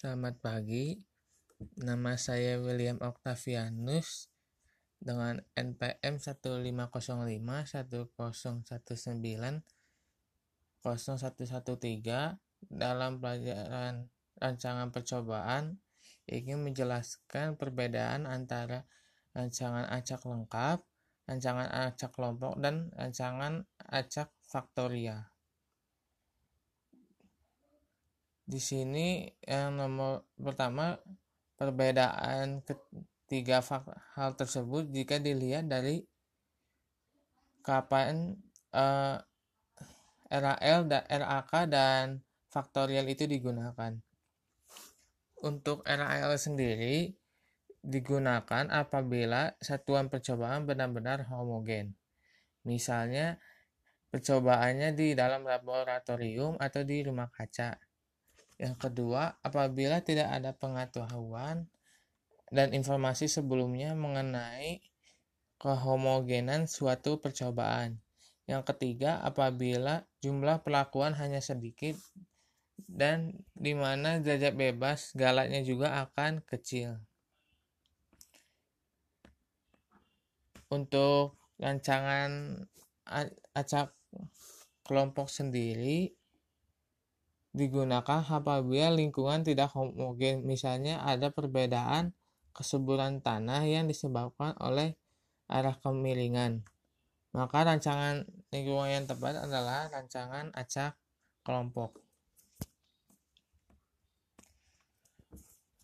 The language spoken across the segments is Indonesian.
Selamat pagi, nama saya William Octavianus dengan NPM 1505 1019 0113 dalam pelajaran rancangan percobaan ingin menjelaskan perbedaan antara rancangan acak lengkap, rancangan acak kelompok, dan rancangan acak faktorial. Di sini yang nomor pertama perbedaan ketiga hal tersebut jika dilihat dari kapan uh, eh, RAL dan RAK dan faktorial itu digunakan. Untuk RAL sendiri digunakan apabila satuan percobaan benar-benar homogen. Misalnya percobaannya di dalam laboratorium atau di rumah kaca. Yang kedua, apabila tidak ada pengetahuan dan informasi sebelumnya mengenai kehomogenan suatu percobaan. Yang ketiga, apabila jumlah perlakuan hanya sedikit dan di mana derajat bebas galatnya juga akan kecil. Untuk rancangan acak kelompok sendiri digunakan apabila lingkungan tidak homogen. Misalnya ada perbedaan kesuburan tanah yang disebabkan oleh arah kemiringan. Maka rancangan lingkungan yang tepat adalah rancangan acak kelompok.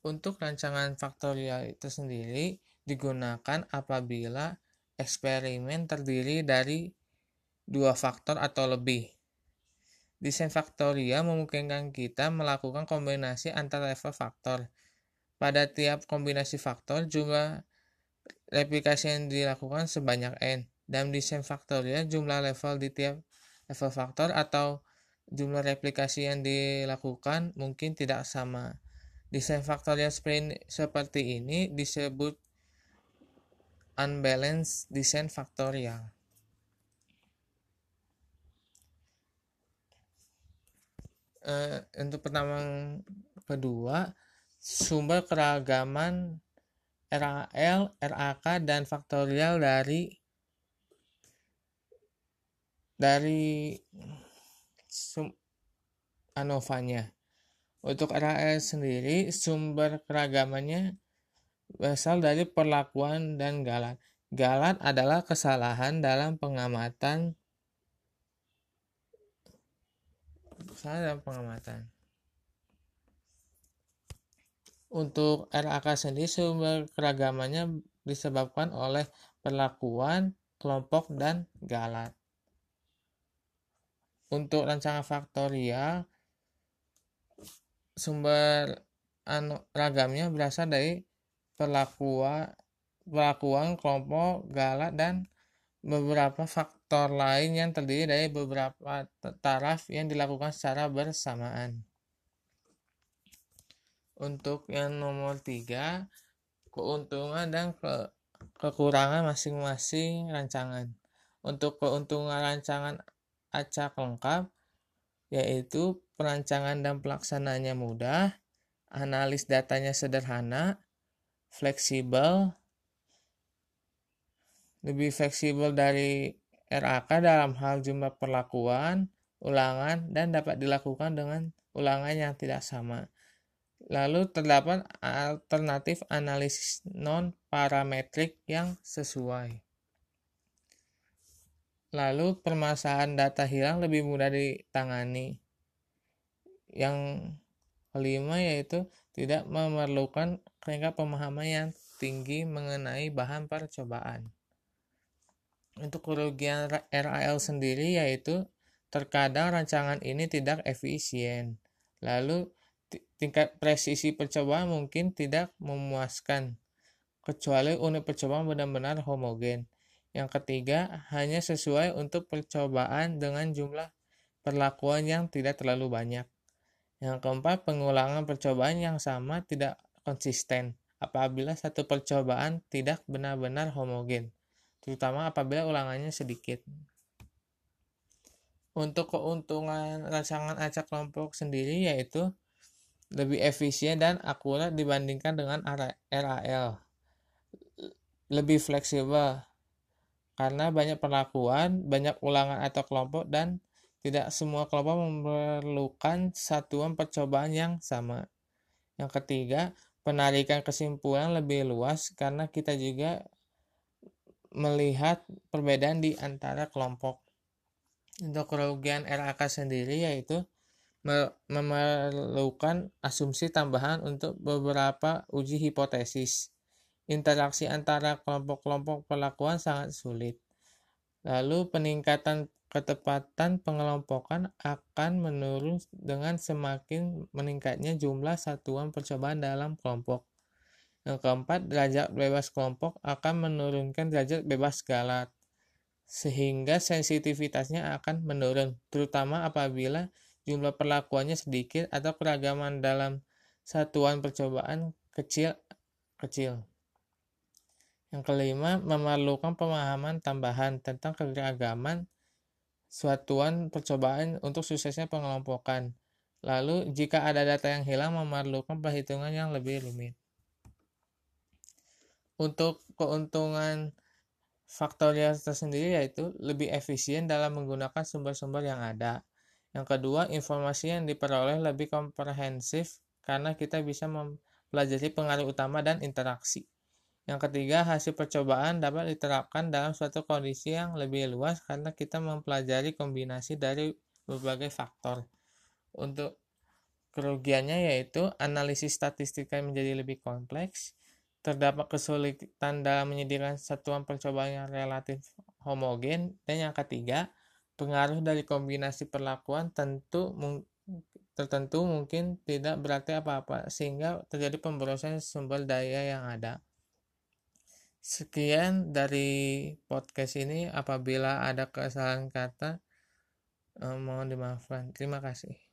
Untuk rancangan faktorial itu sendiri digunakan apabila eksperimen terdiri dari dua faktor atau lebih. Desain faktorial memungkinkan kita melakukan kombinasi antara level faktor. Pada tiap kombinasi faktor, jumlah replikasi yang dilakukan sebanyak n. Dalam desain faktorial, jumlah level di tiap level faktor atau jumlah replikasi yang dilakukan mungkin tidak sama. Desain faktorial seperti ini disebut unbalanced design faktorial. Uh, untuk pertama kedua sumber keragaman RAL, RAK dan faktorial dari dari sum, ANOVA-nya. Untuk RAL sendiri sumber keragamannya berasal dari perlakuan dan galat. Galat adalah kesalahan dalam pengamatan salah dalam pengamatan. Untuk RAK sendiri sumber keragamannya disebabkan oleh perlakuan, kelompok, dan galat. Untuk rancangan faktorial, sumber anu, ragamnya berasal dari perlakuan, perlakuan kelompok, galat, dan beberapa faktor lain yang terdiri dari beberapa taraf yang dilakukan secara bersamaan. Untuk yang nomor tiga, keuntungan dan ke kekurangan masing-masing rancangan. Untuk keuntungan rancangan acak lengkap, yaitu perancangan dan pelaksanaannya mudah, analis datanya sederhana, fleksibel, lebih fleksibel dari RAK dalam hal jumlah perlakuan, ulangan, dan dapat dilakukan dengan ulangan yang tidak sama. Lalu terdapat alternatif analisis non-parametrik yang sesuai. Lalu permasalahan data hilang lebih mudah ditangani. Yang kelima yaitu tidak memerlukan tingkat pemahaman yang tinggi mengenai bahan percobaan untuk kerugian RAL sendiri yaitu terkadang rancangan ini tidak efisien. Lalu tingkat presisi percobaan mungkin tidak memuaskan kecuali unit percobaan benar-benar homogen. Yang ketiga, hanya sesuai untuk percobaan dengan jumlah perlakuan yang tidak terlalu banyak. Yang keempat, pengulangan percobaan yang sama tidak konsisten apabila satu percobaan tidak benar-benar homogen terutama apabila ulangannya sedikit. Untuk keuntungan rancangan acak kelompok sendiri yaitu lebih efisien dan akurat dibandingkan dengan RAL. Lebih fleksibel karena banyak perlakuan, banyak ulangan atau kelompok dan tidak semua kelompok memerlukan satuan percobaan yang sama. Yang ketiga, penarikan kesimpulan lebih luas karena kita juga melihat perbedaan di antara kelompok. Untuk kerugian RAK sendiri yaitu memerlukan asumsi tambahan untuk beberapa uji hipotesis. Interaksi antara kelompok-kelompok perlakuan sangat sulit. Lalu peningkatan ketepatan pengelompokan akan menurun dengan semakin meningkatnya jumlah satuan percobaan dalam kelompok. Yang keempat, derajat bebas kelompok akan menurunkan derajat bebas galat, sehingga sensitivitasnya akan menurun, terutama apabila jumlah perlakuannya sedikit atau keragaman dalam satuan percobaan kecil-kecil. Yang kelima, memerlukan pemahaman tambahan tentang kegeragaman suatuan percobaan untuk suksesnya pengelompokan. Lalu, jika ada data yang hilang, memerlukan perhitungan yang lebih rumit. Untuk keuntungan faktorial tersendiri yaitu lebih efisien dalam menggunakan sumber-sumber yang ada. Yang kedua, informasi yang diperoleh lebih komprehensif karena kita bisa mempelajari pengaruh utama dan interaksi. Yang ketiga, hasil percobaan dapat diterapkan dalam suatu kondisi yang lebih luas karena kita mempelajari kombinasi dari berbagai faktor. Untuk kerugiannya yaitu analisis statistika menjadi lebih kompleks, terdapat kesulitan dalam menyediakan satuan percobaan yang relatif homogen dan yang ketiga pengaruh dari kombinasi perlakuan tentu tertentu mungkin tidak berarti apa-apa sehingga terjadi pemborosan sumber daya yang ada. Sekian dari podcast ini. Apabila ada kesalahan kata eh, mohon dimaafkan. Terima kasih